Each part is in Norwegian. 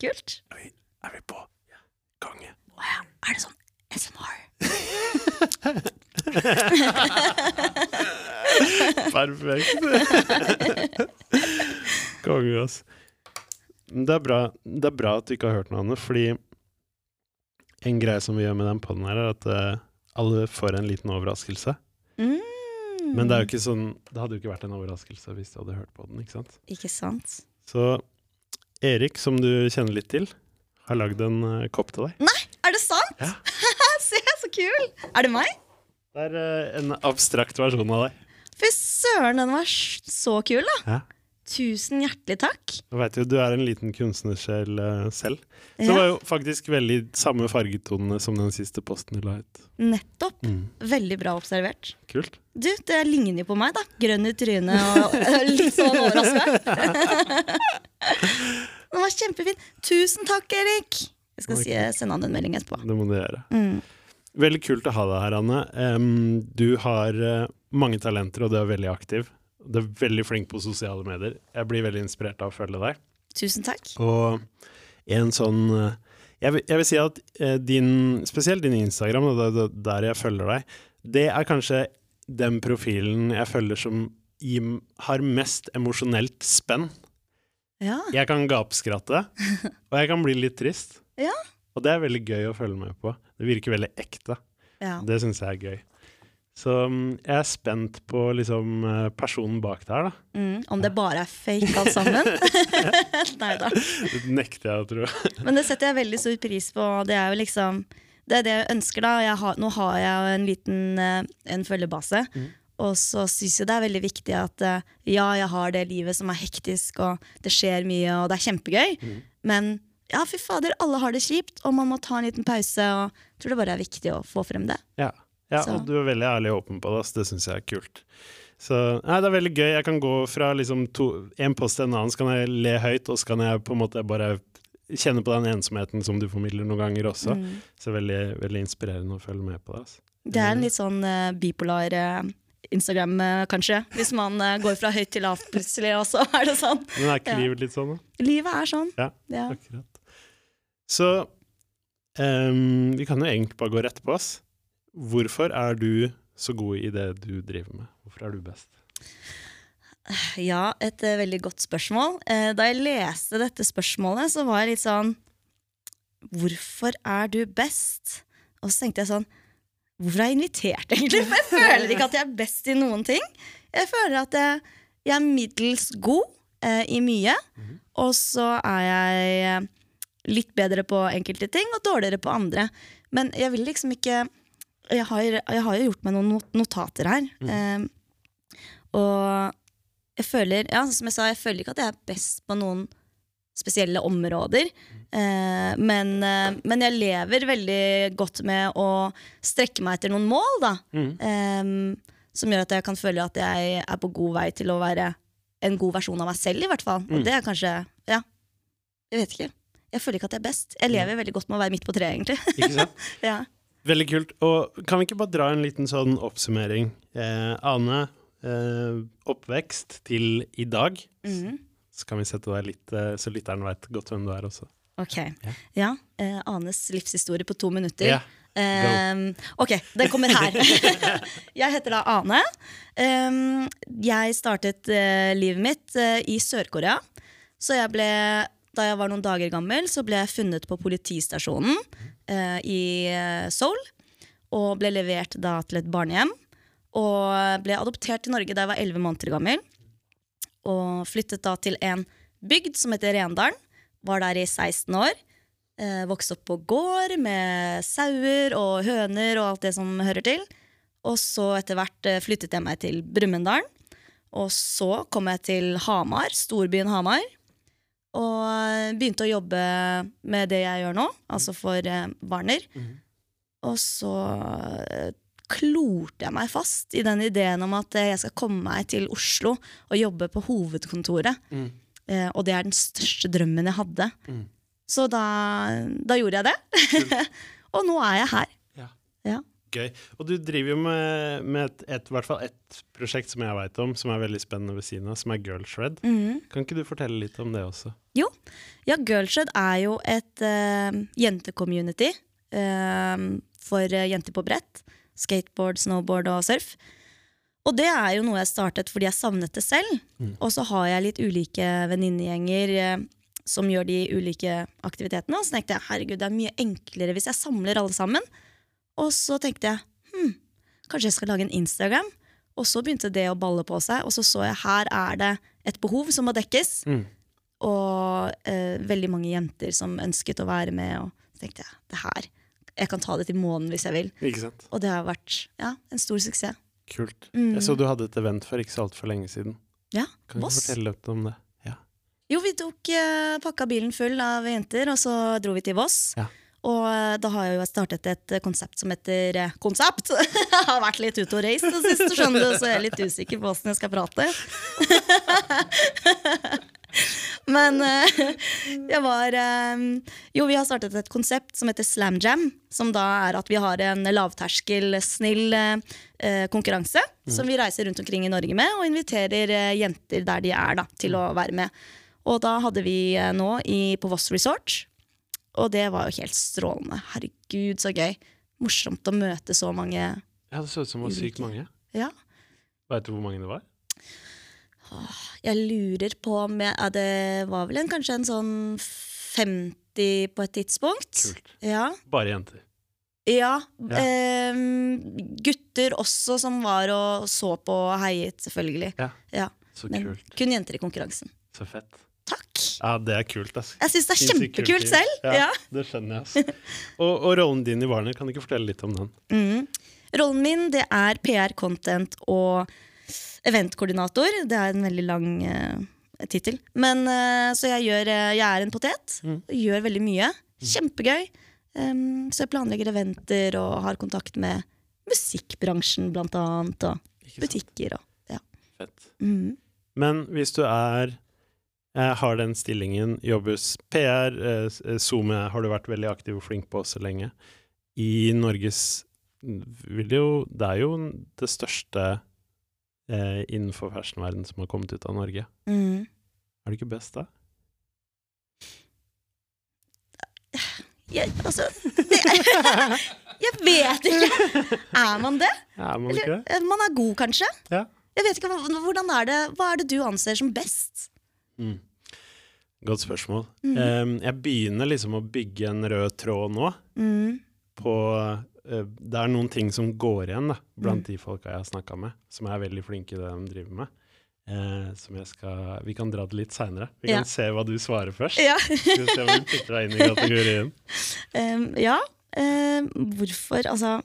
Kult. Er vi, er vi på? Ja. Wow. Ja. Er det sånn SMR? Perfekt. Konge, ass. Det er, bra, det er bra at du ikke har hørt noe annet, fordi en greie som vi gjør med den poden her, er at uh, alle får en liten overraskelse. Mm. Men det er jo ikke sånn Det hadde jo ikke vært en overraskelse hvis du hadde hørt på den, ikke sant? Ikke sant? Så Erik, som du kjenner litt til, har lagd en uh, kopp til deg. Nei, er det sant? Ja. Se, så kul! Er det meg? Det er uh, en abstrakt versjon av deg. Fy søren, den var så kul, da. Ja. Tusen hjertelig takk. Jeg vet jo, Du er en liten kunstnersjel uh, selv. Så det Ja. var jo faktisk veldig samme fargetonene som den siste posten du la ut. Nettopp. Mm. Veldig bra observert. Kult. Du, det ligner jo på meg, da. Grønn i trynet og litt sånn overraska. Den var kjempefin. Tusen takk, Erik. Jeg skal si, sende han en melding etterpå. Det må du gjøre. Mm. Veldig kult å ha deg her, Anne. Um, du har eh, mange talenter, og du er veldig aktiv. Du er veldig flink på sosiale medier. Jeg blir veldig inspirert av å følge deg. Tusen takk. Og en sånn eh, jeg vil, jeg vil si at eh, din, spesielt din Instagram, der jeg følger deg, det er kanskje den profilen jeg følger som har mest emosjonelt spenn. Ja. Jeg kan gapskratte, og jeg kan bli litt trist. Ja. Og det er veldig gøy å følge med på. Det virker veldig ekte. ja. Det syns jeg er gøy. Så mm, jeg er spent på liksom eh, personen bak der, da. Mm, om det bare er fake alt sammen? Nei da. Det nekter jeg å tro. Men det setter jeg veldig stor pris på. Det er jo liksom Det er det jeg ønsker, da. Har, nå har jeg en liten eh, en følgebase. Og så syns jeg det er veldig viktig at eh, ja, jeg har det livet som er hektisk, og det skjer mye, og det er kjempegøy. Men ja, fy fader, alle har det kjipt, og man må ta en liten pause. Og jeg tror det bare er viktig å få frem det. Ja, ja og du er veldig ærlig og åpen på det. Så det syns jeg er kult. Så nei, det er veldig gøy. Jeg kan gå fra liksom to, en post til en annen, så kan jeg le høyt, og så kan jeg på en måte bare kjenne på den ensomheten som du formidler noen ganger også. Så veldig, veldig inspirerende å følge med på det. Altså. Det er en litt sånn uh, bipolar eh, Instagram, eh, kanskje. Hvis man eh, går fra høyt til lavt plutselig, og så er det sånn. Men er ikke Ja. livet litt sånn, da? Livet er sånn. Ja, Ja. akkurat. Så um, vi kan jo egentlig bare gå rett på oss. Hvorfor er du så god i det du driver med? Hvorfor er du best? Ja, et eh, veldig godt spørsmål. Da jeg leste dette spørsmålet, så var jeg litt sånn Hvorfor er du best? Og så tenkte jeg sånn Hvorfor er jeg invitert, egentlig? For jeg føler ikke at jeg er best i noen ting. Jeg føler at jeg, jeg er middels god eh, i mye, og så er jeg eh, litt bedre på enkelte ting og dårligere på andre. Men jeg vil liksom ikke Jeg har, jeg har jo gjort meg noen notater her. Eh, og jeg føler, ja, som jeg sa, jeg føler ikke at jeg er best på noen spesielle områder. Eh, men, eh, men jeg lever veldig godt med å strekke meg etter noen mål, da. Eh, som gjør at jeg kan føle at jeg er på god vei til å være en god versjon av meg selv, i hvert fall. Og det er kanskje Ja, jeg vet ikke. Jeg føler ikke at jeg er best. Jeg lever veldig godt med å være midt på treet, egentlig. Ikke sant? ja. Veldig kult. Og kan vi ikke bare dra en liten sånn oppsummering? Eh, Ane, eh, oppvekst til i dag. Mhm. Så kan vi sette deg litt, eh, så lytteren veit godt hvem du er også. Ok. Ja. eh, Anes livshistorie på to minutter. Yeah. Um, ok, den kommer her. jeg heter da Ane. Um, jeg startet uh, livet mitt uh, i Sør-Korea. Så jeg ble, da jeg var noen dager gammel, så ble jeg funnet på politistasjonen uh, i Seoul. Og ble levert da til et barnehjem. Og ble adoptert til Norge da jeg var 11 måneder gammel. Og flyttet da til en bygd som heter Rendalen. Var der i 16 år. Eh, vokste opp på gård med sauer og høner og alt det som hører til. Og så etter hvert eh, flyttet jeg meg til Brumunddal. Og så kom jeg til Hamar, storbyen Hamar. Og eh, begynte å jobbe med det jeg gjør nå, altså for eh, Warner. Og så eh, klorte jeg meg fast i den ideen om at eh, jeg skal komme meg til Oslo og jobbe på hovedkontoret. Eh, og det er den største drømmen jeg hadde. Så da, da gjorde jeg det. og nå er jeg her. Ja. Ja. Gøy. Og du driver jo med, med et, et, hvert fall ett prosjekt som jeg veit om, som er veldig spennende ved siden av, som er Girl Shred. Mhm. Kan ikke du fortelle litt om det også? Jo. Ja, Girlshred er jo et uh, jentecommunity uh, for uh, jenter på brett. Skateboard, snowboard og surf. Og det er jo noe jeg startet fordi jeg savnet det selv. Og så har jeg litt ulike venninnegjenger eh, som gjør de ulike aktivitetene. Og så tenkte jeg herregud, det er mye enklere hvis jeg samler alle sammen. Og så tenkte jeg hm, kanskje jeg skal lage en Instagram. Og så begynte det å balle på seg, og så så jeg her er det et behov som må dekkes. Mm. Og eh, veldig mange jenter som ønsket å være med. Og så tenkte jeg det her, jeg kan ta det til månen hvis jeg vil. Ikke sant? Og det har vært ja, en stor suksess. Kult. Mm. Jeg så du hadde et event for ikke så altfor lenge siden. Ja, Kan du Voss. fortelle litt om det? Ja. Jo, vi tok, eh, pakka bilen full av jenter, og så dro vi til Voss. Ja. Og eh, da har jeg jo startet et eh, konsept som heter eh, Konsept! Jeg har vært litt ute og reist det siste, skjønner du, så jeg er litt usikker på åssen jeg skal prate. Men uh, jeg var eh, Jo, vi har startet et konsept som heter Slam Jam. Som da er at vi har en lavterskel, snill uh, konkurranse. Som vi reiser rundt omkring i Norge med, og inviterer uh, jenter der de er, da, til å være med. Og da hadde vi eh, nå i, på Voss Resort. Og det var jo helt strålende. Herregud, så gøy. Morsomt å møte så mange. ja, det så ut som det var sykt mange. Ja. Veit du hvor mange det var? Jeg lurer på om jeg, ja, Det var vel en, kanskje en sånn 50 på et tidspunkt. Kult. Ja. Bare jenter. ja. Ja. Eh, gutter også som var og så på og heiet, selvfølgelig. Ja. Ja. Så Men kult. kun jenter i konkurransen. Så fett. Takk! Ja, det er kult, ass. Jeg syns det er kjempekult selv. Ja, Ja. Det skjønner jeg, ass. Og, og rollen din i Warner, kan du ikke fortelle litt om den? Mm. Rollen min det er PR, content og eventkoordinator. Det er en veldig lang uh, tittel. Men eh, Så jeg, gjør, uh, jeg er en potet. Mm. Gjør veldig mye. Kjempegøy. Um, så jeg planlegger eventer og har kontakt med musikkbransjen blant annet. Og butikker og ja. Fett. Mm. Men hvis du er har den stillingen, jobbes PR, SoMe har du vært veldig aktiv og flink på så lenge. I Norges vil det jo Det er jo det største eh, innenfor fashionverdenen som har kommet ut av Norge. Mm. Er det ikke best, da? Jeg, altså det, Jeg vet ikke! Er man det? Er man ikke Eller eh, man er god, kanskje? Ja. Jeg vet ikke, hvordan er det, Hva er det du anser som best? Mm. Godt spørsmål. Mm. Um, jeg begynner liksom å bygge en rød tråd nå. Mm. på Det er noen ting som går igjen da, blant Mm. de folka jeg har snakka med, som er veldig flinke i det de driver med. Eh, som jeg skal Vi kan dra det litt seinere. Vi Ja. kan se hva du svarer først. Ja. Skal vi se om vi putter deg inn i kategorien. Um, ja. em, hvorfor Altså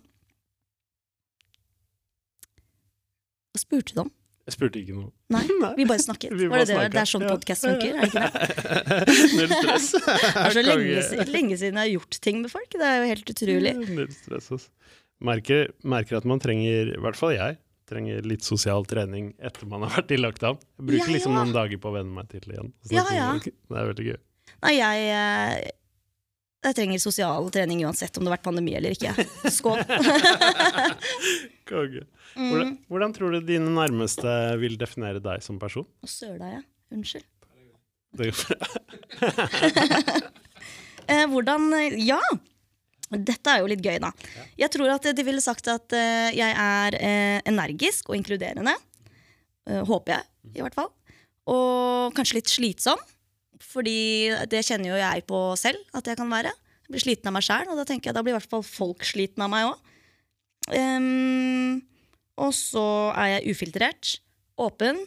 Hva spurte du om? Jeg spurte ikke noe. Nei, vi bare snakket. Vi bare det, det, det er sånn ja. podkast funker? Er det ikke det? Null stress. Det er så lenge, lenge siden jeg har gjort ting med folk. Det er jo helt utrolig. Null stress, ass. Merker, merker at man trenger, i hvert fall jeg, trenger litt sosial trening etter man har vært i lockdown. Jeg bruker Ja, liksom noen dager på å venne meg til igjen. Ja, ja. Det er veldig gøy. Nei, jeg, eh, jeg trenger sosial trening uansett om det har vært pandemi eller ikke. Skål. Konge. Mm. Hvordan, hvordan tror du dine nærmeste vil definere deg som person? Å søla ja. Unnskyld. Det går bra. Eh, hvordan Ja! Dette er jo litt gøy, da. Jeg tror at de ville sagt at eh, jeg er eh, energisk og inkluderende. Håper jeg, i hvert fall. Og kanskje litt slitsom. Fordi det kjenner jo jeg på selv at jeg kan være. Jeg blir sliten av meg sjæl, og da tenker jeg da blir i hvert fall folk sliten av meg òg. Og så er jeg ufiltrert, åpen,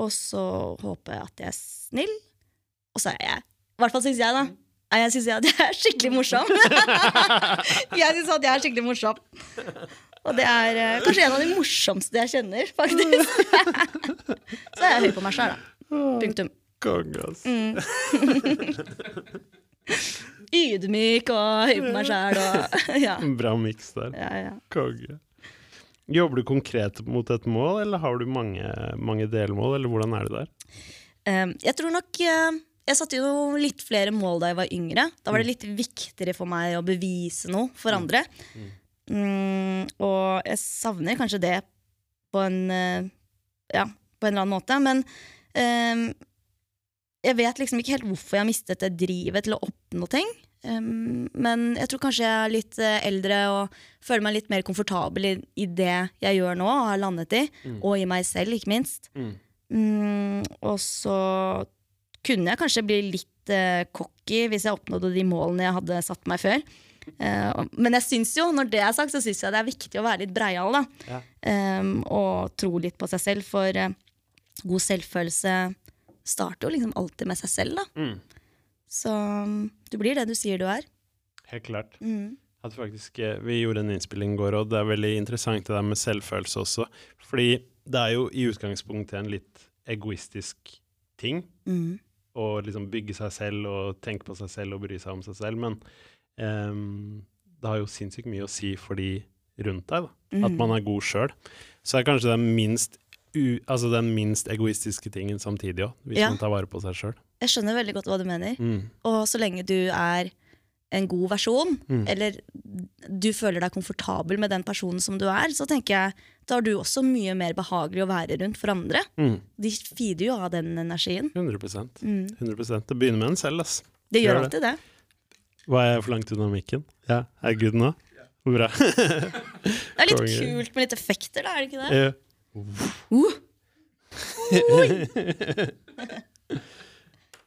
og så håper jeg at jeg er snill. Og så er jeg, i hvert fall syns jeg, da. Jeg syns jeg er skikkelig morsom. jeg syns at jeg er skikkelig morsom. Og det er uh, kanskje en av de morsomste jeg kjenner, faktisk. så er jeg høy på meg sjøl, da. Punktum. Konge, ass. Mm. Ydmyk og høy på meg sjæl ja. Bra miks der. ja, ja. Konge. Jobber du konkret mot et mål, eller har du mange, mange delmål, eller hvordan er det der? Um, jeg tror nok eh, Jeg satte jo litt flere mål da jeg var yngre. Da var det litt viktigere for meg å bevise noe for andre. Mm, og jeg savner kanskje det på en, eh, ja, på en eller annen måte. Men eh, jeg vet liksom ikke helt hvorfor jeg har mistet det drivet til å oppnå ting. Um, men jeg tror kanskje jeg er litt uh, eldre og føler meg litt mer komfortabel i, i, det jeg gjør nå og har landet i. Mm. Og i meg selv, ikke minst. Mm. Mm, og så kunne jeg kanskje bli litt uh, cocky hvis jeg oppnådde de målene jeg hadde satt meg før. Uh, men jeg synes jo, når det er sagt, så syns jeg det er viktig å være litt breial. da ja. um, Og tro litt på seg selv, for god selvfølelse starter jo liksom alltid med seg selv. da mm. Så um, du blir det du sier du er. Helt klart. Mm. Faktisk, eh, vi gjorde en innspilling i går, og det er veldig interessant det der med selvfølelse også. Fordi det er jo i utgangspunktet en litt egoistisk ting. Mm. Å liksom bygge seg selv og tenke på seg selv og bry seg om seg selv. Men um, det har jo sinnssykt mye å si for de rundt deg. da. Mm. At man er god sjøl. Så er kanskje den minst, u, altså den minst egoistiske tingen samtidig òg, hvis ja. man tar vare på seg sjøl. Jeg skjønner veldig godt hva du mener. Mm. Og så lenge du er en god versjon, mm. eller du føler deg komfortabel med den personen som du er, så tenker jeg da er du også mye mer behagelig å være rundt for andre. Mm. De feeder jo av den energien. 100%, 100%. Det begynner med en selv. ass. Det gjør, gjør alltid det. det. Var jeg for langt unna mikken? Ja, er jeg good nå? Bra. det er litt kult med litt effekter, da, er det ikke det? Ja. Uh.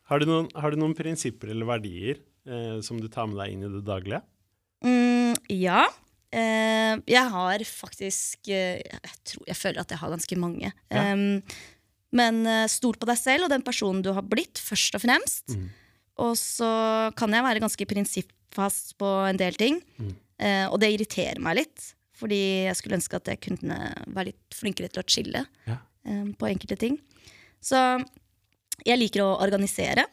Har du noen, har du noen prinsipper eller verdier eh, som du tar med deg inn i det daglige? Mm, ja. Eh, jeg har faktisk eh, jeg, tror, jeg føler at jeg har ganske mange. Ja. men eh, stol på deg selv og den personen du har blitt, først og fremst. Mm. Og så kan jeg være ganske prinsippfast på en del ting. Mm. Eh, og det irriterer meg litt. Fordi jeg skulle ønske at jeg kunne være litt flinkere til å chille ja. på enkelte ting. Så jeg liker å organisere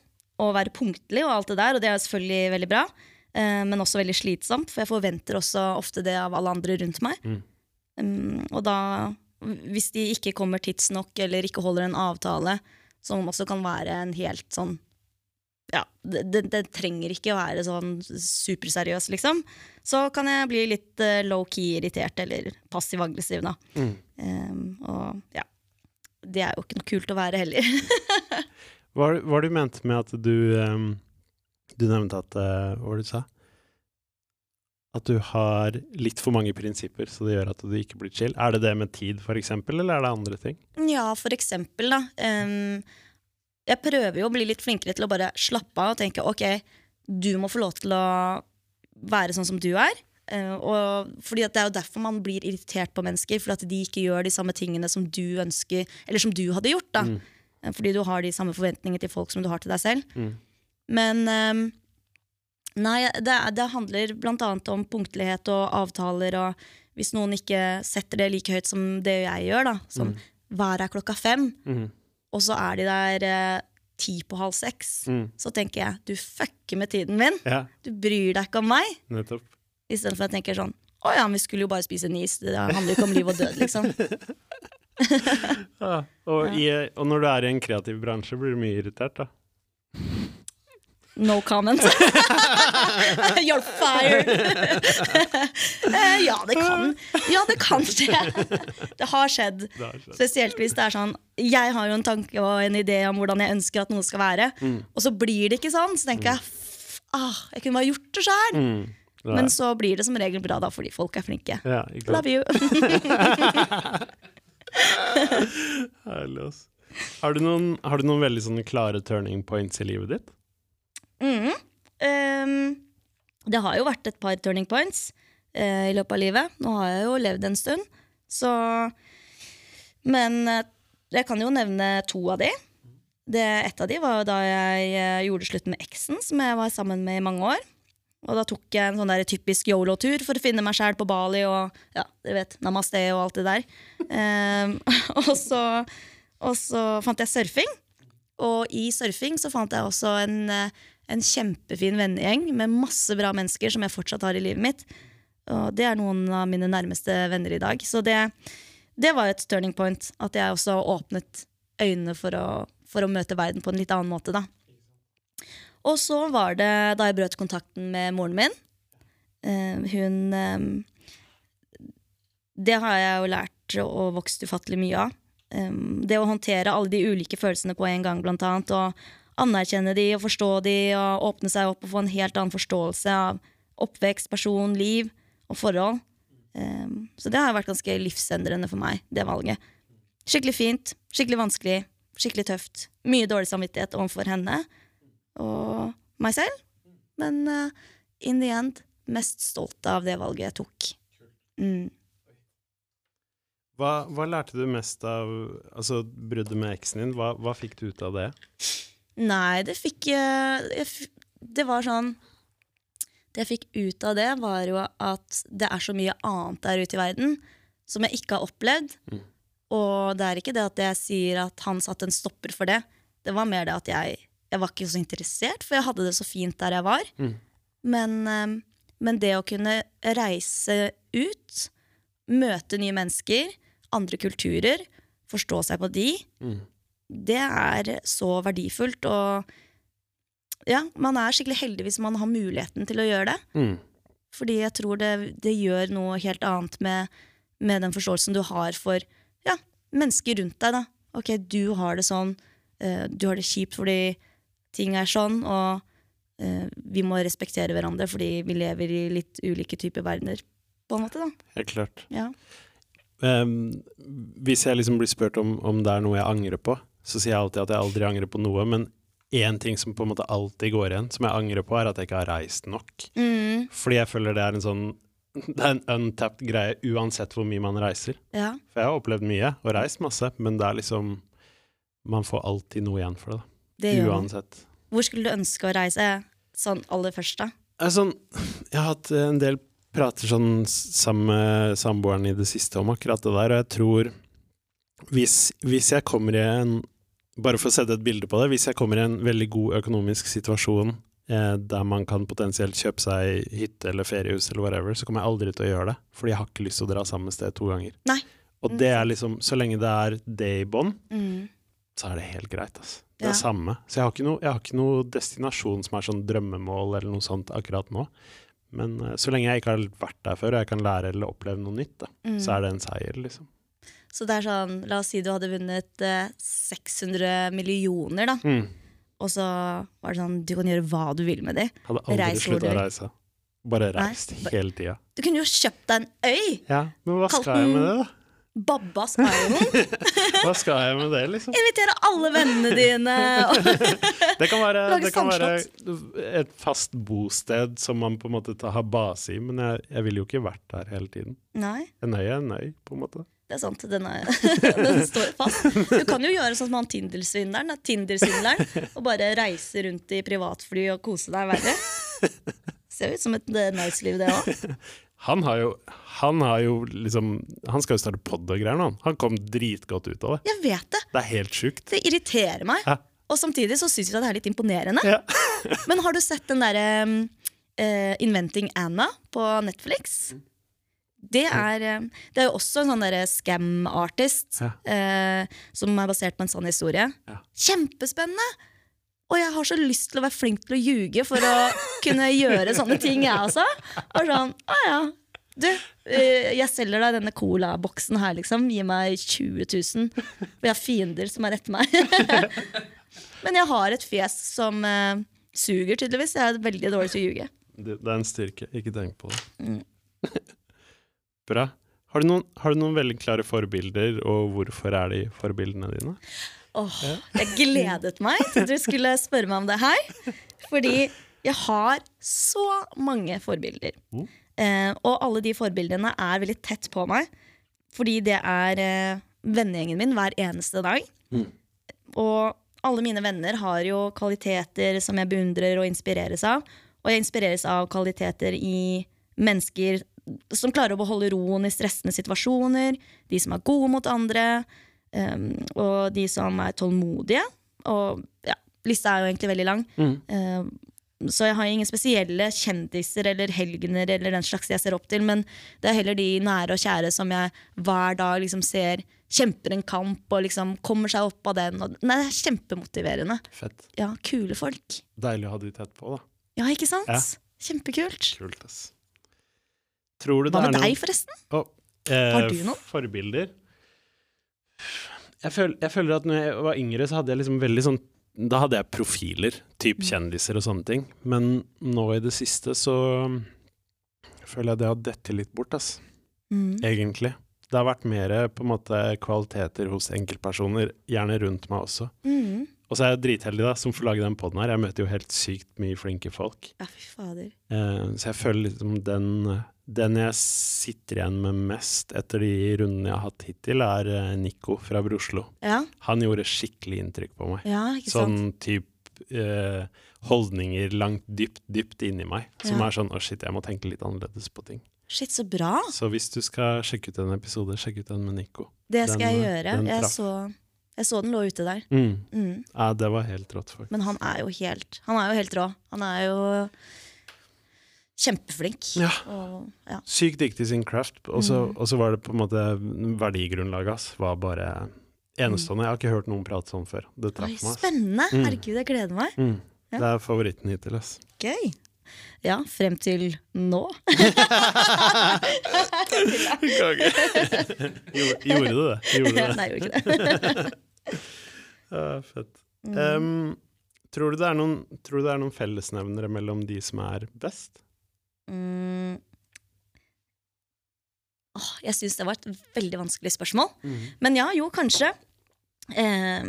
og være punktlig, og alt det der, og det er selvfølgelig veldig bra. Eh, men også veldig slitsomt, for jeg forventer også ofte det av alle andre rundt meg. Mm. Um, og da, hvis de ikke kommer tidsnok eller ikke holder en avtale, som også kan være en helt sånn ja, det, det, trenger ikke å være sånn superseriøs, liksom. Så kan jeg bli litt uh, low-key irritert eller passiv-aggressiv, da. Mm. Um, og ja. Det er jo ikke noe kult å være heller. Hva var det du mente med at du um, Du nevnte at uh, Hva var det du sa? At du har litt for mange prinsipper, så det gjør at du ikke blir chill. Er det det med tid, for eksempel, eller er det andre ting? Ja, for eksempel, da. Um, jeg prøver jo å bli litt flinkere til å bare slappe av og tenke ok, du må få lov til å være sånn som du er. Uh, og fordi Det er jo derfor man blir irritert på mennesker, fordi at de ikke gjør de samme tingene som du ønsker, eller som du hadde gjort. da. Mm. Eh, fordi du har de samme forventningene til folk som du har til deg selv. Mm. Men um, nei, det, det handler bl.a. om punktlighet og avtaler. Og hvis noen ikke setter det like høyt som det jeg gjør, da, som mm. hver er klokka fem, mm. og så er de der uh, ti på halv seks, mm. så tenker jeg du fucker med tiden min. Ja. Du bryr deg ikke om meg. Nettopp. Istedenfor at jeg tenker sånn å ja, vi skulle jo bare spise en is. Det handler jo ikke om liv og død, liksom. ja, og, i, og, når du er i en kreativ bransje, blir du mye irritert, da? No comment. You're fired! Eh, ja, det kan Ja, det kan skje. Det har skjedd. Det har skjedd. Spesielt hvis det er sånn Jeg har jo en tanke og en idé om hvordan jeg ønsker at noe skal være, mm. og så blir det ikke sånn. Så tenker jeg ah, jeg kunne bare gjort det sjøl. Mm. Men så blir det som regel bra, da, fordi folk er flinke. Ja, Love you! Herlig, ass. Har du, noen, har du noen veldig sånne klare turning points i livet ditt? Mm. Um, det har jo vært et par turning points uh, i løpet av livet. Nå har jeg jo levd en stund, så Men uh, jeg kan jo nevne to av de. Det, et av de var da jeg uh, gjorde slutt med eksen, som jeg var sammen med i mange år. Og da tok jeg en sånn der typisk yolo-tur for å finne meg sjæl på Bali og ja, dere vet, namaste og alt det der. Um, og, så, og, så, fant jeg surfing. Og i surfing så fant jeg også en, en kjempefin vennegjeng med masse bra mennesker som jeg fortsatt har i livet mitt. Og det er noen av mine nærmeste venner i dag. Så det, det var et turning point. At jeg også åpnet øynene for å, for å møte verden på en litt annen måte. da. Og så var det da jeg brøt kontakten med moren min. Uh, hun uh, det har jeg jo lært og vokst ufattelig mye av. Um, det å håndtere alle de ulike følelsene på en gang, blant annet, og anerkjenne de og forstå de og åpne seg opp og få en helt annen forståelse av oppvekst, person, liv og forhold. Så det har vært ganske livsendrende for meg, det valget. Skikkelig fint, skikkelig vanskelig, skikkelig tøft. Mye dårlig samvittighet overfor henne og meg selv. Men uh, in the end mest stolt av det valget jeg tok. Mm. Hva, hva, lærte du mest av altså, bruddet med eksen din? Hva, hva, fikk du ut av det? Nei, det fikk jeg, Det var sånn Det jeg fikk ut av det, var jo at det er så mye annet der ute i verden som jeg ikke har opplevd. Mm. Og det er ikke det at jeg sier at han satte en stopper for det. Det var mer det at jeg, jeg var ikke så interessert, for jeg hadde det så fint der jeg var. Mm. Men, eh, men det å kunne reise ut, møte nye mennesker andre kulturer, forstå seg på de, mm. det er så verdifullt. Og ja, man er skikkelig heldig hvis man har muligheten til å gjøre det. Mm. Fordi jeg tror det, det, gjør noe helt annet med, med, den forståelsen du har for ja, mennesker rundt deg. da. Ok, du har det sånn, uh, du har det kjipt fordi ting er sånn, og uh, vi må respektere hverandre fordi vi lever i litt ulike typer verdener. på en måte da. Helt klart. Ja. Um, hvis jeg liksom blir spurt om, om, det er noe jeg angrer på, så sier jeg alltid at jeg aldri angrer på noe. Men én ting som på en måte alltid går igjen, som jeg angrer på, er at jeg ikke har reist nok. Mm. Fordi jeg føler det er en sånn det er en untapped greie uansett hvor mye man reiser. Ja. For jeg har opplevd mye og reist masse, men det er liksom Man får alltid noe igjen for det. Det uansett. Hvor skulle du ønske å reise sånn aller først, da? Sånn, jeg har hatt en del prater sånn sammen med samboeren i det siste om akkurat det der, og jeg tror hvis, hvis, jeg kommer i en Bare for å sette et bilde på det, hvis jeg kommer i en veldig god økonomisk situasjon eh, der man kan potensielt kjøpe seg hytte eller feriehus eller whatever, så kommer jeg aldri til å gjøre det, fordi jeg har ikke lyst til å dra samme sted to ganger. Nei. Og det er liksom, så lenge det er det i bånn, mm. Så er det helt greit. Altså. Det er ja. samme. Så jeg har, ikke noe, jeg har ikke noe destinasjon som er sånn drømmemål eller noe sånt akkurat nå. Men uh, så lenge jeg ikke har vært der før, og jeg kan lære eller oppleve noe nytt, da, mm. så er det en seier, liksom. Så det er sånn, la oss si du hadde vunnet uh, eh, 600 millioner, da. Mm. Og så var det sånn, du kan gjøre hva du vil med de. Hadde aldri slutta å reise. Bare reist Nei, hele tida. Du kunne jo kjøpt deg en øy! Ja, Men hva skal jeg med det, da? Babbas Island. Hva skal jeg med det, liksom? Invitere alle vennene dine. det kan, være, det kan være, et fast bosted som man på en måte har base i, men jeg, jeg ville jo ikke vært der hele tiden. Nei. En øy er en øy, på en måte. Det er sant. Den, er, den står fast. Du kan jo gjøre sånn som han Tinder-svindleren. Tinder og bare reise rundt i privatfly og kose deg verre. Ser ut som et eh, nice liv, det òg. Han har jo, han har jo liksom Han skal jo starte pod og greier nå. Han kom dritgodt ut av det. Jeg vet Det Det er helt sjukt. Det irriterer meg. Ja. Og samtidig så syns jeg det er litt imponerende. Ja. Men har du sett den derre uh, Inventing Anna på Netflix? Det er, uh, det er jo også en sånn scam-artist ja. uh, som er basert på en sånn historie. Kjempespennende! Og jeg har så lyst til å være flink til å ljuge for å kunne gjøre sånne ting, jeg også. Og sånn, å ja, du, eh, jeg selger deg denne colaboksen her, liksom. Gi meg 20 000. For jeg har fiender som er etter meg. Men jeg har et fjes som uh, suger, tydeligvis. Jeg er veldig dårlig til å ljuge. Det, det, er en styrke. Ikke tenk på det. Mm. Bra. Har du, noen, har du noen veldig klare forbilder, og hvorfor er de forbildene dine? Åh, jeg gledet meg til du skulle spørre meg om det her. Fordi jeg har så mange forbilder. Mm. Eh, og alle de forbildene er veldig tett på meg. Fordi det er eh, vennegjengen min hver eneste dag. Mm. Og alle mine venner har jo kvaliteter som jeg beundrer og inspireres av. Og jeg inspireres av kvaliteter i mennesker som klarer å beholde roen i stressende situasjoner. De som er gode mot andre. Um, og de som er tålmodige. Og ja, lista er jo egentlig veldig lang. Mm. Um, så jeg har ingen spesielle kjendiser eller helgener eller den slags jeg ser opp til, men det er heller de nære og kjære som jeg hver dag liksom ser kjemper en kamp og liksom kommer seg opp av den. Og, nei, det er kjempemotiverende. Fett. Ja, Kule folk. Deilig å ha de tett på, da. Ja, ikke sant? Ja. Kjempekult. Kult, ass. Tror du det Hva med deg, forresten? Oh, Eh, Har du noen? Forbilder? Jeg, føl, jeg føler at når jeg var yngre, så hadde jeg liksom veldig sånn Da hadde jeg profiler, typ Mm. kjendiser og sånne ting. Men nå i det siste så føler jeg det har dettet litt bort, ass. Mm. Egentlig. Det har vært mer på en måte kvaliteter hos enkeltpersoner, gjerne rundt meg også. Mm. Og så er jeg dritheldig, da, som får lage den poden her. Jeg møter jo helt sykt mye flinke folk. Ja, fy fader. Eh, så jeg føler liksom den, den jeg sitter igjen med mest etter de rundene jeg har hatt hittil, er eh, Nico fra Broslo. Ja, Han gjorde skikkelig inntrykk på meg. ja? Sånn type eh, holdninger langt dypt, dypt inni meg. Som Ja. er sånn å shit, jeg må tenke litt annerledes på ting. Shit, så bra. Så hvis du skal sjekke ut en episode, sjekk ut den med Nico. Det skal Den, jeg gjøre. Jeg så, jeg så den lå ute der. Mm. Mm. Ja, det var helt rått, faktisk. Men han er jo helt Han er jo helt rå. Han er jo kjempeflink. Ja. Og, ja. Sykt dyktig i sin craft. Og så Mm. var det på en måte verdigrunnlaget hans var bare enestående. Jeg har ikke hørt noen prate sånn før. Det traff meg. spennende! Mm. Herregud, jeg gleder meg. Mm. Ja. Det er favoritten hittil, ass. Gøy. Ja, frem til nå. Gjorde, gjorde du det? Gjorde du det? Nei, jeg gjorde ikke det. ah, fett. Um, tror, du det noen, tror du det er noen fellesnevnere mellom de som er best? Mm. Åh, jeg syns det var et veldig vanskelig spørsmål. Men ja, jo, kanskje. Eh,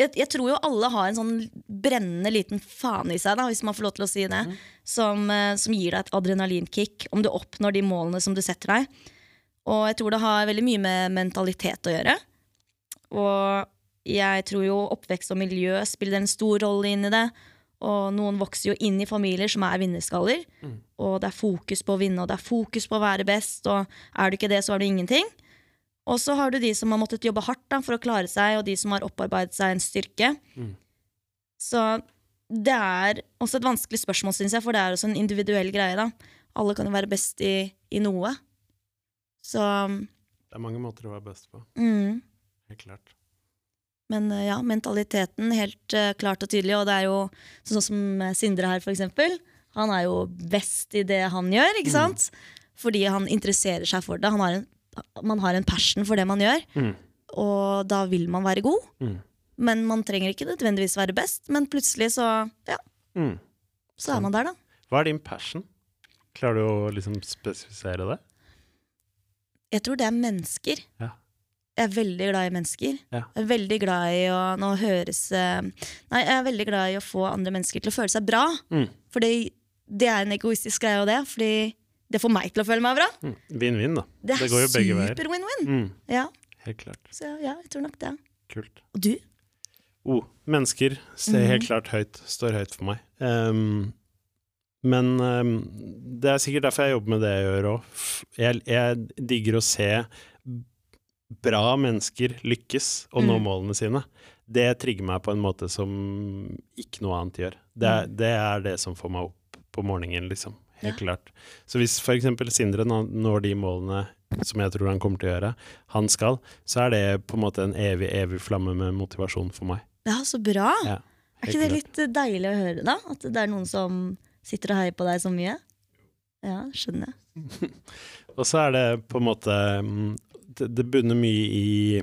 jeg, jeg tror jo alle har en sånn brennende liten faen i seg, da, hvis man får lov til å si det, Mm. som, eh, som gir deg et adrenalinkick om du oppnår de målene som du setter deg. Og jeg tror det har veldig mye med mentalitet å gjøre. Og jeg tror jo oppvekst og miljø spiller en stor rolle inn i det. Og noen vokser jo inn i familier som er vinnerskaller. Mm. Og det er fokus på å vinne, og det er fokus på å være best. Og er du ikke det, så er du ingenting. Og så har du de som har måttet jobbe hardt da, for å klare seg, og de som har opparbeidet seg en styrke. Mm. Så det er også et vanskelig spørsmål, syns jeg, for det er også en individuell greie. da. Alle kan jo være best i, i noe. Så Det er mange måter å være best på. mm. Helt klart. Men eh, ja, mentaliteten helt eh, klart og tydelig, og det er jo sånn som Sindre her, eksempel. Han er jo best i det han gjør, ikke sant? Fordi han interesserer seg for det. Han har en, man har en passion for det man gjør, Mm. og da vil man være god. Mm. Men man trenger ikke nødvendigvis være best, men plutselig så, ja, Mm. så er man der, da. Hva er din passion? Klarer du å liksom spesifisere det? Jeg tror det er mennesker. Ja. Jeg er veldig glad i mennesker. Ja. Jeg er veldig glad i å Nå høres eh, Nei, jeg er veldig glad i å få andre mennesker til å føle seg bra. Mm. For det er en egoistisk greie, og det. Fordi det får meg til å føle meg bra. Vinn-vinn, mm. da. Det er Det går jo begge veier. super win-win. Mm. Ja, Helt klart. så ja, jeg tror nok det. Kult. Og du? Oh, mennesker ser Mhm. helt klart høyt, står høyt for meg. Um, men um, det er sikkert derfor jeg jobber med det jeg gjør òg. Jeg, jeg digger å se bra mennesker lykkes og nå Mm. målene sine. Det trigger meg på en måte som ikke noe annet gjør. Det Mm. det er det som får meg opp på morgenen, liksom. Helt klart. Så hvis eksempel Sindre når de målene som jeg tror han kommer til å gjøre, han skal, så er det på en måte en evig, evig flamme med motivasjon for meg. Ja, så bra! Ja, er ikke det litt deilig å høre, da? At det er noen som sitter og heier på deg så mye? Ja, skjønner jeg. Og så er det på en måte mm, Det, det bunner mye i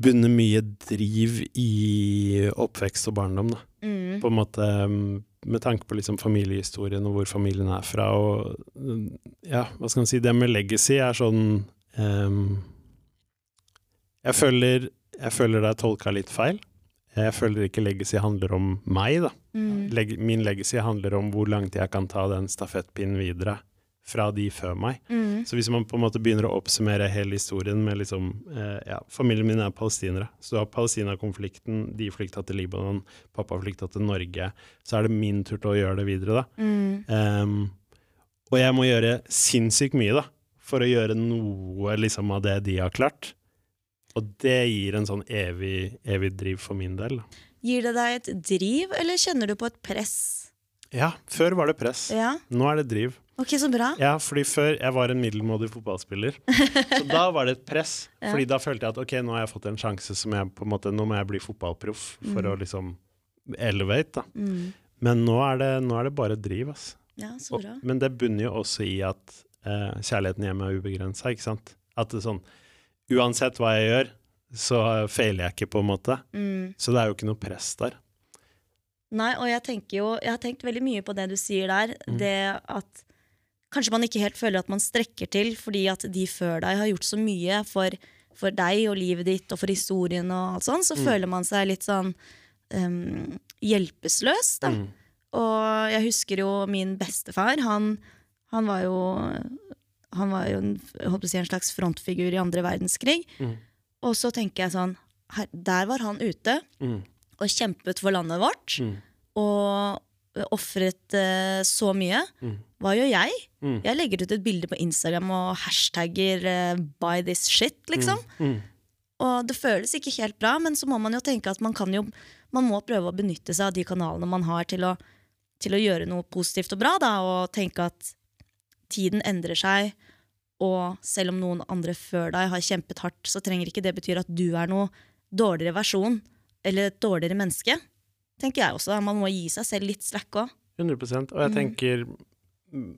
Bunner mye driv i oppvekst og barndom, da. Mm. På en måte mm, med tanke på liksom familiehistorien og hvor familien er fra. Og mm, ja, hva skal man si Det med legacy er sånn um, jeg, føler, jeg føler det er tolka litt feil. Jeg føler ikke legacy handler om meg, da. Mm. Leg min legacy handler om hvor langt jeg kan ta den stafettpinnen videre fra de før meg. Mm. Så hvis man på en måte begynner å oppsummere hele historien med liksom eh, ja, Familien min er palestinere. Så du har Palestina-konflikten, de flykta til Libanon, pappa flykta til Norge. Så er det min tur til å gjøre det videre, da. Mm. Um, og jeg må gjøre sinnssykt mye, da, for å gjøre noe liksom av det de har klart. Og det gir en sånn evig, evig driv for min del. Da. Gir det deg et driv, eller kjenner du på et press? Ja, før var det press. Ja, Nå er det driv. Ok, så bra. Ja, fordi før jeg var en middelmådig fotballspiller. Så da var det et press. Ja. Fordi da følte jeg at ok, nå har jeg fått en sjanse som jeg på en måte, nå må jeg bli fotballproff for Mm. å liksom elevate, da. Mm. Men nå er det, nå er det bare driv, ass. Ja, så Og, bra. men det bunner jo også i at eh, kjærligheten hjemme er ubegrensa, ikke sant. At det er sånn Uansett hva jeg gjør, så feiler jeg ikke, på en måte. Mm. Så det er jo ikke noe press der. Nei, og jeg tenker jo Jeg har tenkt veldig mye på det du sier der. Mm. Det at kanskje man ikke helt føler at man strekker til fordi at de før deg har gjort så mye for, for deg og livet ditt og for historien og alt sånn, så Mm. føler man seg litt sånn um, hjelpeløs, da. Mm. Og jeg husker jo min bestefar. Han, han var jo Han var jo en, si, en slags frontfigur i andre verdenskrig. Mm. Og så tenker jeg sånn her, Der var han ute Mm. og kjempet for landet vårt. Mm. Og ofret eh, så mye. Mm. Hva gjør jeg? Mm. Jeg legger ut et bilde på Instagram og hashtagger eh, 'buy this shit', liksom. Mm. Og det føles ikke helt bra, men så må man jo tenke at man kan jo Man må prøve å benytte seg av de kanalene man har til å, til å gjøre noe positivt og bra, da, og tenke at tiden endrer seg. Og selv om noen andre før deg har kjempet hardt, så trenger ikke det bety at du er noe dårligere versjon eller et dårligere menneske. Tenker jeg også. Man må gi seg selv litt slack òg. 100 Og jeg Mm. tenker mm,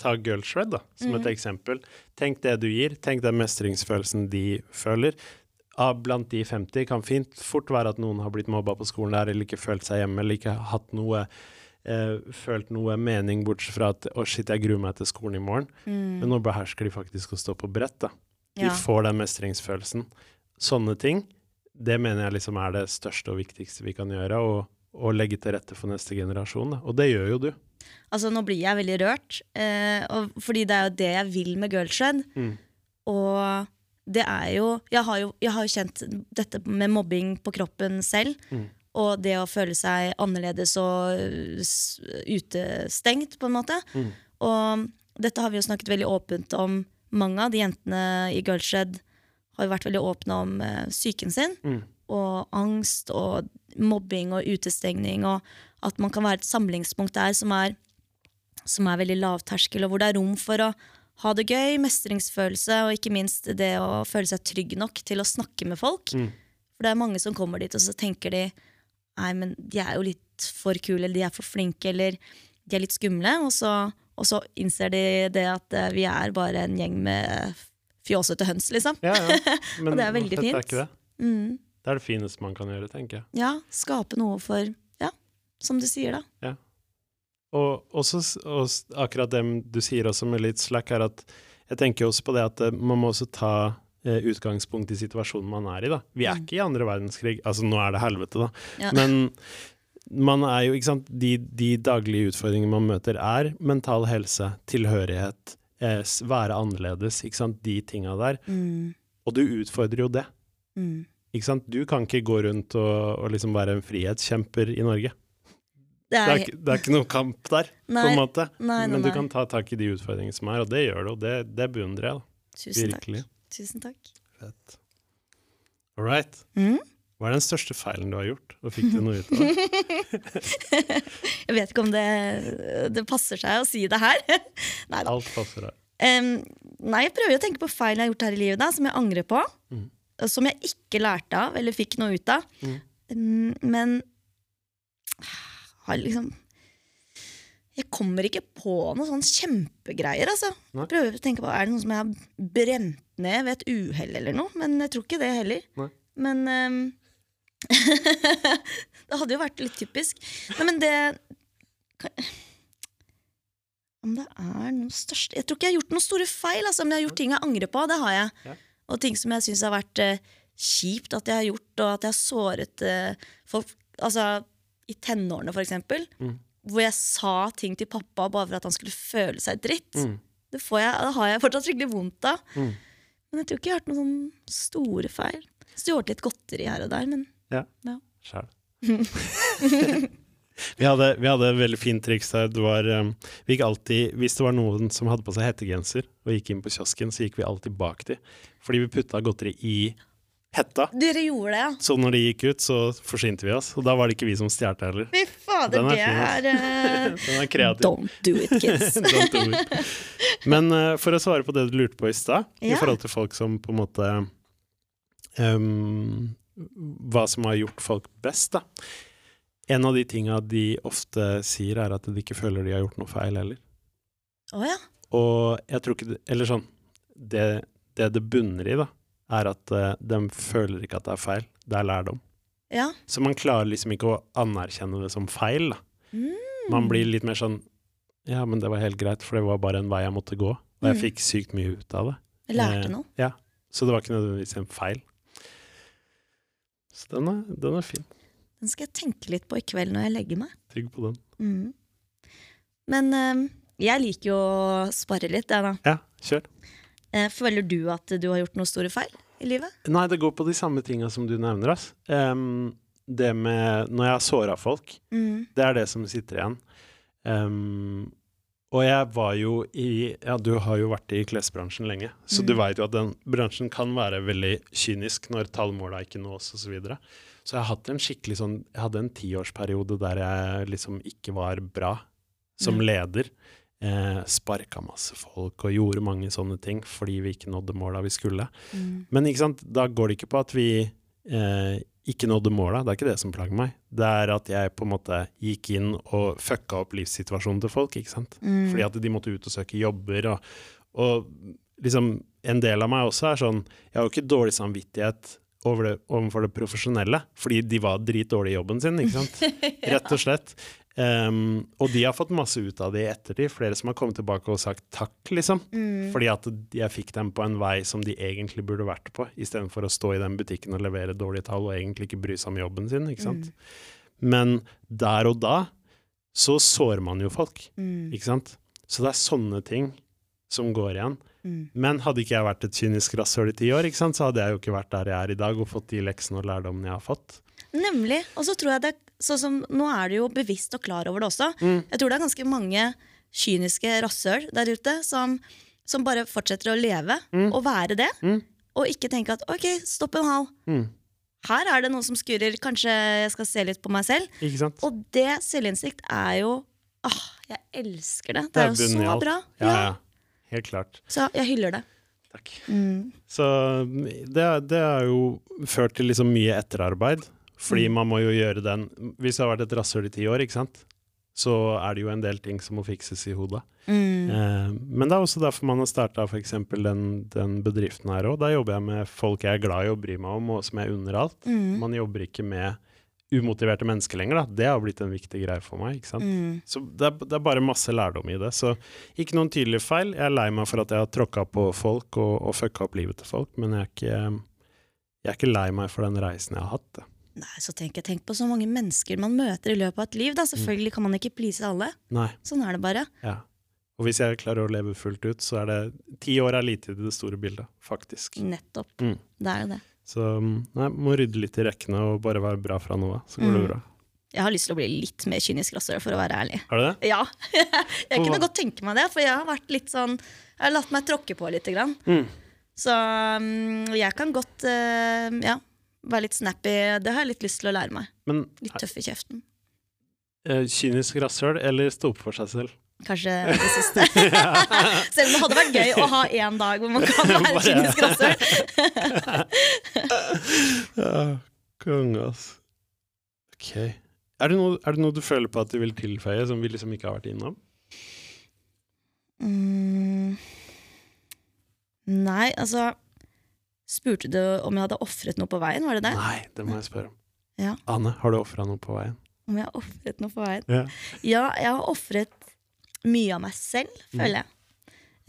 Ta Girl Shred da, som Mm. et eksempel. Tenk det du gir. Tenk den mestringsfølelsen de føler. Av blant de 50 kan fint fort være at noen har blitt mobba på skolen der, eller ikke følt seg hjemme, eller ikke hatt noe eh, følt noe mening, bortsett fra at å shit, jeg gruer meg til skolen i morgen. Men nå behersker de faktisk å stå på brett. da. De Mm. Ja. får den mestringsfølelsen. Sånne ting, det mener jeg liksom er det største og viktigste vi kan gjøre. Og, og legge til rette for neste generasjon. Da. Og det gjør jo du. Altså, nå blir jeg veldig rørt, eh, og, fordi det er jo det jeg vil med Girlshed. Mm. Og det er jo jeg, har jo jeg har jo kjent dette med mobbing på kroppen selv. Mm. Og det å føle seg annerledes og uh, utestengt, på en måte. Mm. Og dette har vi jo snakket veldig åpent om. Mange av de jentene i Girlshed har vært veldig åpne om eh, psyken sin. Mm. Og angst og mobbing og utestengning. Og at man kan være et samlingspunkt der som er, som er veldig lavterskel, og hvor det er rom for å ha det gøy, mestringsfølelse, og ikke minst det å føle seg trygg nok til å snakke med folk. Mm. For det er mange som kommer dit, og så tenker de Nei, men de er jo litt for kule, eller de er for flinke, eller de er litt skumle. Og så, og så innser de det at eh, vi er bare en gjeng med fjåsete høns, liksom. Ja, ja. Men Og det er veldig fint. Er ikke det? Mm. det er det fineste man kan gjøre, tenker jeg. Ja, skape noe for Ja, som du sier, da. Og også, og akkurat det du sier også med litt slack, er at jeg tenker også på det at eh, man må også ta eh, utgangspunkt i situasjonen man er i. da. Vi er Mm. ikke i andre verdenskrig, altså nå er det helvete, da. Ja. Men man er jo, ikke sant, de, de daglige utfordringene man møter er mental helse, tilhørighet, eh, være annerledes, ikke sant, de tinga der. Mm. Og du utfordrer jo det. Mm. Ikke sant? Du kan ikke gå rundt og, og liksom være en frihetskjemper i Norge. Det Det er, er, ikke- det er ikke noe kamp der, på en måte. nei, nei, Men du kan ta tak i de utfordringene som er, og det gjør du, og det, det beundrer jeg. da. Tusen takk. Tusen takk. Fett. All right. Mm. Hva er den største feilen du har gjort, og fikk du noe ut av det? Jeg vet ikke om det, det passer seg å si det her. Nei. Alt passer deg. Um, nei, jeg prøver å tenke på feil jeg har gjort her i livet, da, som jeg angrer på. Mm. Som jeg ikke lærte av eller fikk noe ut av. Mm. Men har liksom Jeg kommer ikke på noen sånn kjempegreier, altså. Nei. Prøver å tenke på, Er det noe som jeg har brent ned ved et uhell eller noe? Men jeg tror ikke det heller. Nei. Men em, Det hadde jo vært litt typisk. Nei, men det om det er noe største Jeg tror ikke jeg har gjort noen store feil. Altså, om jeg har gjort ting jeg angrer på, det har jeg. Og ting som jeg syns har vært uh, kjipt at jeg har gjort, og at jeg har såret uh, folk. Altså i tenårene, for eksempel. Mm. Hvor jeg sa ting til pappa bare for at han skulle føle seg dritt. Mm. Det, får jeg, det har jeg fortsatt skikkelig vondt av. Mm. Men jeg tror ikke jeg har gjort noen sånne store feil. Stjålet litt godteri her og der, men Sjæl. vi, hadde, vi hadde et veldig fint triks der. Det var, um, vi gikk alltid, hvis det var noen som hadde på seg hettegenser og gikk inn på kiosken, så gikk vi alltid bak dem. Fordi vi putta godteri i hetta. dere gjorde det, ja. Så når de gikk ut, så forsynte vi oss. Og da var det ikke vi som stjal heller. Fy fader, er det er eh, Den er kreativ. Don't do it, kids. Don't do it. Men uh, for å svare på det du lurte på i stad, i forhold til folk som på en måte ehm, Hva som har gjort folk best, da. En av de tinga de ofte sier, er at de ikke føler de har gjort noe feil heller. Oh, ja. Og jeg tror ikke det Eller sånn Det det, det bunner i, da, er at uh, de føler ikke at det er feil. Det er lærdom. Ja. Så man klarer liksom ikke å anerkjenne det som feil, da. Mm. Man blir litt mer sånn Ja, men det var helt greit, for det var bare en vei jeg måtte gå. Og jeg Mm. fikk sykt mye ut av det. Jeg lærte Eh, noe. Ja. Så det var ikke nødvendigvis en feil. Så den er, den er fin. Den skal jeg tenke litt på i kveld når jeg legger meg. Trygg på den. Mm. Men eh, jeg liker jo å spare litt, jeg, da. Ja, kjør. Eh, føler du at du har gjort noen store feil i livet? Nei, det går på de samme tinga som du nevner, ass. Um, det med Når jeg har såra folk, Mm. det er det som sitter igjen. Em, og jeg var jo i Ja, du har jo vært i klesbransjen lenge, så du Mm. veit jo at den bransjen kan være veldig kynisk når tallmåla ikke nås, osv. Så, videre. så jeg hadde hatt en skikkelig sånn Jeg hadde en tiårsperiode der jeg liksom ikke var bra som mm. leder. Eh, Sparka masse folk og gjorde mange sånne ting fordi vi ikke nådde måla vi skulle. Mm. Men ikke sant, da går det ikke på at vi eh, ikke nådde måla, det er ikke det som plager meg. Det er at jeg på en måte gikk inn og fucka opp livssituasjonen til folk, ikke sant. Mm. Fordi at de måtte ut og søke jobber, og, og liksom en del av meg også er sånn Jeg har jo ikke dårlig samvittighet over det, overfor det profesjonelle, fordi de var dritdårlige i jobben sin, ikke sant. Rett og slett. Um, og de har fått masse ut av det i ettertid. Flere som har kommet tilbake og sagt takk, liksom. Mm. Fordi at jeg fikk dem på en vei som de egentlig burde vært på, istedenfor å stå i den butikken og levere dårlige tall og egentlig ikke bry seg om jobben sin. ikke sant? Men der og da så sårer man jo folk, Mm. ikke sant? Så det er sånne ting som går igjen. Mm. Men hadde ikke jeg vært et kynisk rasshøl i ti år, ikke sant, så hadde jeg jo ikke vært der jeg er i dag og fått de leksene og lærdommene jeg har fått. Nemlig. Og så tror jeg det sånn som, Nå er du jo bevisst og klar over det også. Mm. Jeg tror det er ganske mange kyniske rasshøl der ute som, som bare fortsetter å leve Mm. og være det. Mm. Og ikke tenke at ok, stopp en hal. Mm. Her er det noe som skurrer. Kanskje jeg skal se litt på meg selv. Ikke sant? Og det selvinnsikt er jo Åh, Jeg elsker det. Det er jo så bra. Ja, ja. Helt klart. Så jeg hyller det. Takk. Mm. Så det, det har jo ført til liksom mye etterarbeid. Fordi Mm. man må jo gjøre den Hvis det har vært et rasshøl i ti år, ikke sant? så er det jo en del ting som må fikses i hodet. Mm. Eh, men det er også derfor man har starta den, den bedriften her òg. Da jobber jeg med folk jeg er glad i og bryr meg om, og som jeg unner alt. Mm. Man jobber ikke med umotiverte mennesker lenger. Da. Det har blitt en viktig greie for meg. ikke sant? Mm. Så det er, det er bare masse lærdom i det. Så ikke noen tydelige feil. Jeg er lei meg for at jeg har tråkka på folk og, og fucka opp livet til folk, men jeg er, ikke, jeg er ikke lei meg for den reisen jeg har hatt. Nei, så tenk, tenk på så mange mennesker man møter i løpet av et liv. Da. Selvfølgelig kan man ikke please alle. Nei, Sånn er det bare. ja. Og hvis jeg klarer å leve fullt ut, så er det ti år er lite i det store bildet, faktisk. Nettopp. Mm. Det er jo det. Så nei, må rydde litt i rekkene og bare være bra fra nå av, så går det Mm. bra. Jeg har lyst til å bli litt mer kynisk også, for å være ærlig. Har du det? Ja, Jeg kunne godt tenke meg det, for jeg har vært litt sånn Jeg har latt meg tråkke på litt. Grann. Mm. Så mm, jeg kan godt eh, ja, være litt snappy. Det har jeg litt lyst til å lære meg. Men Litt tøff i kjeften. eh, kynisk rasshøl eller stå opp for seg selv? Kanskje det siste. Selv om det hadde vært gøy å ha én dag hvor man kan være kynisk rasshøl. Konge, ass. Ok. Er det, noe, er det noe du føler på at du vil tilføye, som vi liksom ikke har vært innom? Mm. Nei, altså Spurte du om jeg hadde ofret noe på veien? Var det det? Nei, det må jeg spørre om. Ja. Anne, har du ofra noe på veien? Om jeg har ofret noe på veien? Ja. Ja, jeg har ofret mye av meg selv, Mm. føler jeg.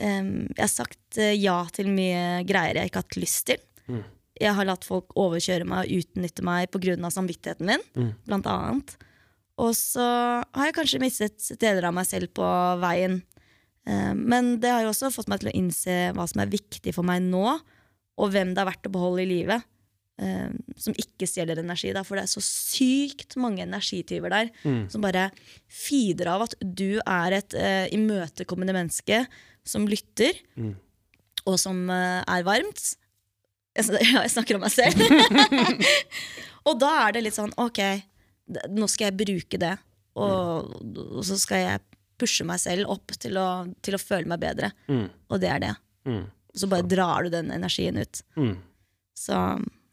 Um, jeg har sagt eh, ja til mye greier jeg ikke har hatt lyst til. Mm. Jeg har latt folk overkjøre meg og utnytte meg pga. samvittigheten min, Mm. blant annet. Og så har jeg kanskje mistet deler av meg selv på veien. Um, men det har jo også fått meg til å innse hva som er viktig for meg nå, og hvem det er verdt å beholde i livet. Um, som ikke stjeler energi, da, for det er så sykt mange energityver der Mm. som bare feeder av at du er et uh, imøtekommende menneske som lytter, Mm. og som uh, er varmt. Jeg, jeg snakker om meg selv. og da er det litt sånn ok, nå skal jeg bruke det, og, og så skal jeg pushe meg selv opp til å, til å føle meg bedre. Mm. Og det er det. Mm. Og så bare drar du den energien ut. Mm. Så,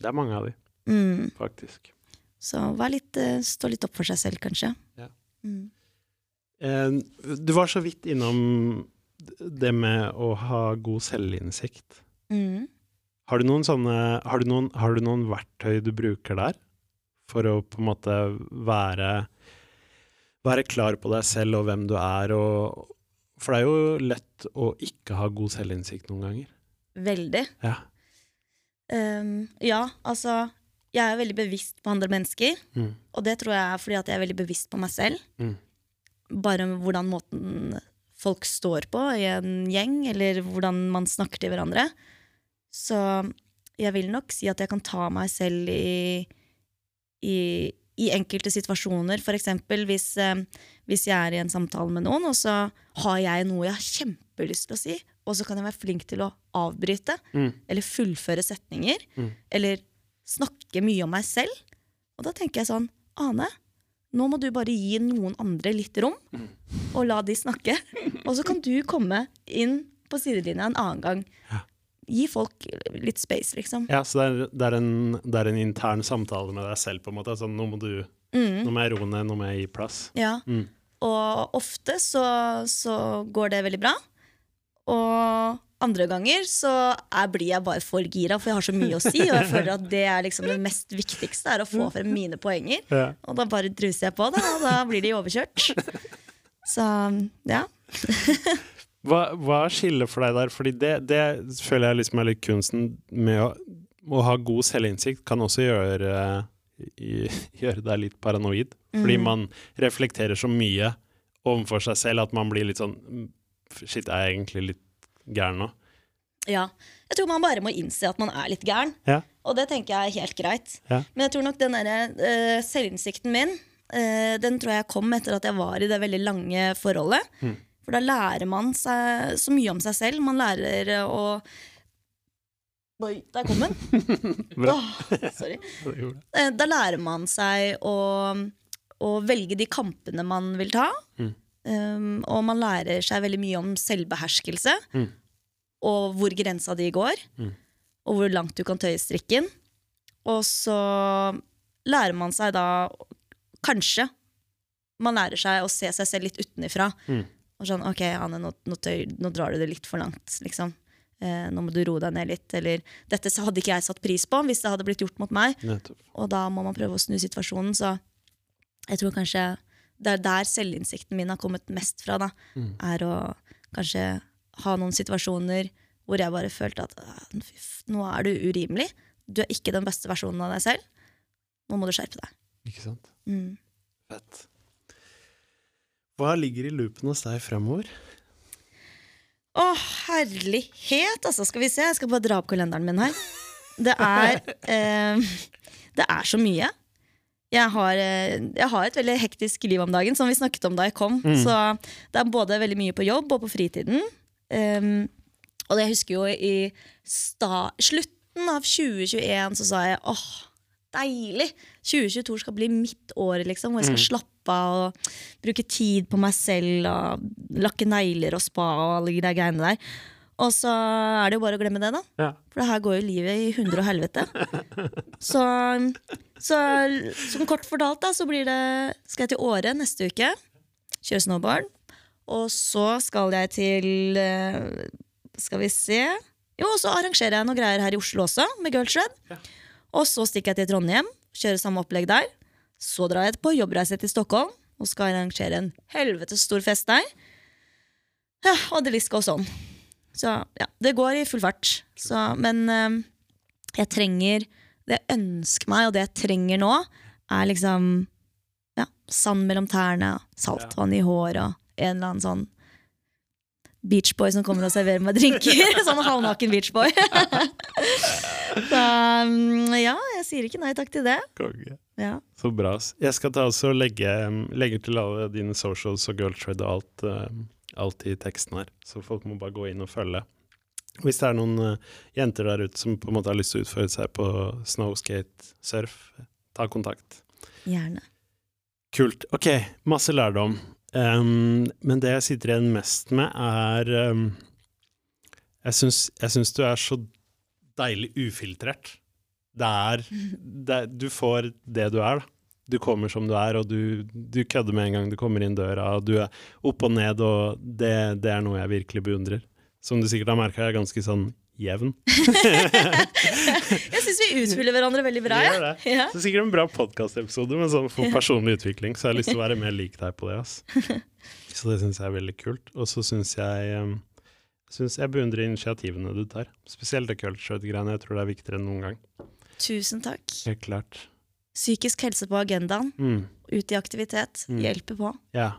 Det er mange av de, mm, faktisk. så litt, eh, stå litt opp for seg selv, kanskje. Ja. Mm. Eh, du var så vidt innom det med å ha god selvinnsikt. Mm. Har du noen sånne har du noen, har du noen verktøy du bruker der? For å på en måte være Være klar på deg selv og hvem du er og For det er jo lett å ikke ha god selvinnsikt noen ganger. Veldig. Ja. Um, ja, altså Jeg er veldig bevisst på andre mennesker. Mm. Og det tror jeg er fordi at jeg er veldig bevisst på meg selv. Mm. Bare hvordan måten folk står på i en gjeng, eller hvordan man snakker til hverandre. Så jeg vil nok si at jeg kan ta meg selv i, i, i enkelte situasjoner. Eksempel hvis, eh, hvis jeg er i en samtale med noen, og så har jeg noe jeg har kjempelyst til å si, og så kan jeg være flink til å avbryte Mm. eller fullføre setninger. Mm. Eller snakke mye om meg selv. Og da tenker jeg sånn Ane, nå må du bare gi noen andre litt rom, Mm. og la de snakke. Og så kan du komme inn på sidelinja en annen gang. Ja. Gi folk litt space, liksom. Ja, så det er, det, er en, det er en intern samtale med deg selv, på en måte. Sånn, nå må du Mm. Nå må jeg roe ned, nå må jeg gi plass. Ja. Mm. Og ofte så, så går det veldig bra. Og andre ganger så er, blir jeg bare for gira, for jeg har så mye å si. Og jeg føler at det er liksom det mest viktigste, er å få frem mine poenger. Ja. Og da bare druser jeg på da, og da blir de overkjørt. Så ja. Hva, hva skiller for deg der? Fordi det, det føler jeg liksom er litt kunsten med å, å ha god selvinnsikt, kan også gjøre, gjøre deg litt paranoid. Fordi Mm. man reflekterer så mye overfor seg selv at man blir litt sånn "Mm, Shit, er jeg egentlig litt gæren nå? ja. Jeg tror man bare må innse at man er litt gæren. Ja. Og det tenker jeg er helt greit. Ja. Men jeg tror nok den derre uh, selvinnsikten min, uh, den tror jeg kom etter at jeg var i det veldig lange forholdet. Mm. For da lærer man seg så mye om seg selv. Man lærer å Oi, der kom den! Bra. Åh, sorry. Eh, Da lærer man seg å, å velge de kampene man vil ta. Mm. Um, og man lærer seg veldig mye om selvbeherskelse. Mm. Og hvor grensa di går. Mm. Og hvor langt du kan tøye strikken. Og så lærer man seg da Kanskje man lærer seg å se seg selv litt utenifra. Mm. Og sånn, ok, Anne, nå, nå, tøy, nå drar du det litt for langt, liksom. Eh, nå må du roe deg ned litt. Eller dette hadde ikke jeg satt pris på hvis det hadde blitt gjort mot meg. Nettopp. Og da må man prøve å snu situasjonen. Så jeg tror kanskje det er der selvinnsikten min har kommet mest fra. da, Mm. Er å kanskje ha noen situasjoner hvor jeg bare følte at «Ah, nå er du urimelig. Du er ikke den beste versjonen av deg selv. Nå må du skjerpe deg. Ikke sant? Mm. Fett. Hva ligger i loopen hos deg fremover? Å, herlighet! Altså, skal vi se, jeg skal bare dra opp kalenderen min her. Det er eh, Det er så mye. Jeg har, eh, jeg har et veldig hektisk liv om dagen, som vi snakket om da jeg kom. Mm. Så det er både veldig mye på jobb og på fritiden. Um, og jeg husker jo i sta slutten av 2021 så sa jeg åh, deilig! 2022 skal bli mitt år, liksom, hvor jeg skal Mm. slappe av og bruke tid på meg selv og lakke negler og spa og alle de greiene der. Og så er det jo bare å glemme det, da. Ja. For det her går jo livet i hundre og helvete. Så, så som kort fortalt, da, så blir det skal jeg til Åre neste uke. Kjøre snowboard. Og så skal jeg til eh, Skal vi se Jo, så arrangerer jeg noen greier her i Oslo også, med Girls Red Ja. Og så stikker jeg til Trondheim, kjører samme opplegg der. Så drar jeg på jobbreise til Stockholm og skal arrangere en helvetes stor fest der. Ja, og list goes on. Så ja, det går i full fart. Så, men eh, jeg trenger Det jeg ønsker meg, og det jeg trenger nå, er liksom ja, sand mellom tærne, saltvann i håret og en eller annen sånn beachboy som kommer og serverer meg drinker. sånn halvnaken beachboy. Så um, ja, jeg sier ikke nei takk til det. Konge. Ja. Så bra. Jeg skal ta også legge, legge til alle dine socials og girltrade og alt, eh, alt i teksten her, så folk må bare gå inn og følge. Hvis det er noen eh, jenter der ute som på en måte har lyst til å utføre seg på snowskate, surf, ta kontakt. Gjerne. Kult. Ok, masse lærdom. Um, men det jeg sitter igjen mest med, er um, Jeg syns jeg syns du er så deilig ufiltrert. Det er, det er Du får det du er, da. du kommer som du er, og du, du kødder med en gang du kommer inn døra, og du er opp og ned, og det, det er noe jeg virkelig beundrer. Som du sikkert har merka, jeg er ganske sånn jevn. Jeg syns vi utfyller hverandre veldig bra. Ja. det. Ja. Så sikkert en bra podkastepisode men sånn for personlig utvikling, så jeg har lyst til å være mer lik deg på det. ass. Så det syns jeg er veldig kult. Og så syns jeg um, synes jeg beundrer initiativene du tar. Spesielt det culture-greiene. Jeg tror det er viktigere enn noen gang. Tusen takk. Helt klart. Psykisk helse på agendaen. Mm. Ut i aktivitet. Mm. Hjelper på. Ja,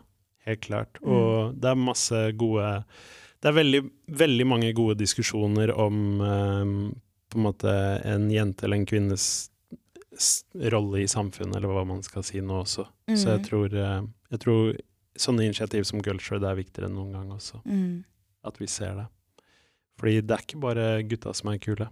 helt klart. Mm. Og det er masse gode Det er veldig, veldig mange gode diskusjoner om um, på en måte en jente eller en kvinnes rolle i samfunnet, eller hva man skal si nå også. Så jeg Mm. tror, eh, jeg tror sånne initiativ som det er viktigere enn noen gang også. Mm. At vi ser det. Fordi det er ikke bare gutta som er kule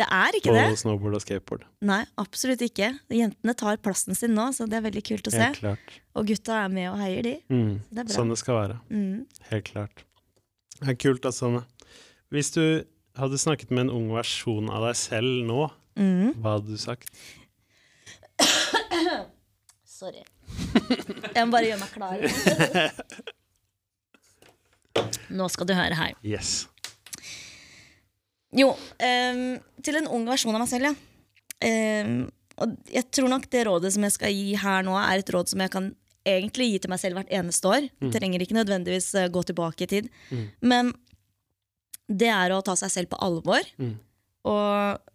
Det er ikke på det. snowboard og skateboard. Nei, absolutt ikke. Jentene tar plassen sin nå, så det er veldig kult å se. Helt klart. Og gutta er med og heier, de. Mm. Det er bra. Sånn det skal være. Mm. Helt klart. Det er kult, altså. Hvis du hadde snakket med en ung versjon av deg selv nå, Mm. hva hadde du sagt? Sorry. Jeg må bare gjøre meg klar. Nå skal du høre her. Yes. Jo, um, til en ung versjon av meg selv, ja. Um, og jeg tror nok det rådet som jeg skal gi her nå, er et råd som jeg kan egentlig gi til meg selv hvert eneste år. Trenger ikke nødvendigvis eh, gå tilbake i tid. Mm. Men det er å ta seg selv på alvor. Mm. Og,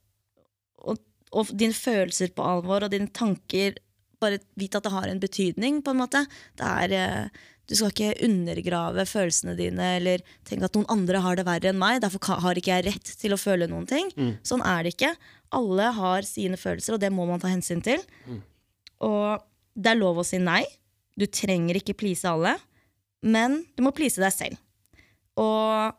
og, og dine følelser på alvor og dine tanker. Bare vite at det har en betydning, på en måte. Det er, eh, du skal ikke undergrave følelsene dine eller tenke at noen andre har det verre enn meg. Derfor har ikke jeg rett til å føle noen ting. Mm. Sånn er det ikke. Alle har sine følelser, og det må man ta hensyn til. Mm. Og det er lov å si nei. Du trenger ikke please alle, men du må please deg selv. Og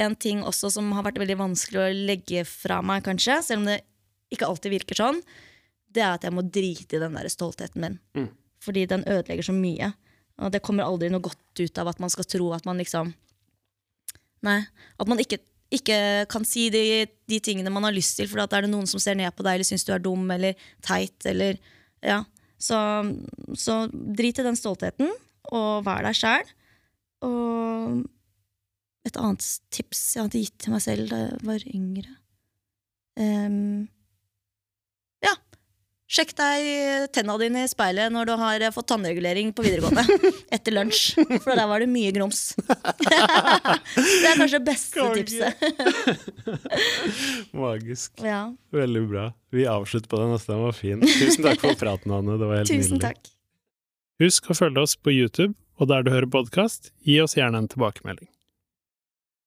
en ting også som har vært veldig vanskelig å legge fra meg, kanskje, selv om det ikke alltid virker sånn, det er at jeg må drite i den der stoltheten min. Mm. Fordi den ødelegger så mye. Og det kommer aldri noe godt ut av at man skal tro at man liksom Nei. At man ikke, ikke kan si de, de tingene man har lyst til, for da er det noen som ser ned på deg eller syns du er dum eller teit. Eller, ja. så, så drit i den stoltheten, og vær deg sjæl. Og et annet tips jeg hadde gitt til meg selv da jeg var yngre Ja. Sjekk deg tenna dine i speilet når du har fått tannregulering på videregående. Etter lunsj. For der var det mye grums. det er kanskje det beste tipset. Magisk. Ja. Veldig bra. Vi avslutter på den neste. Den var fin. Tusen takk for praten, Anne. Det var helt Tusen nydelig. takk. Husk å følge oss på YouTube, og der du hører podkast, gi oss gjerne en tilbakemelding.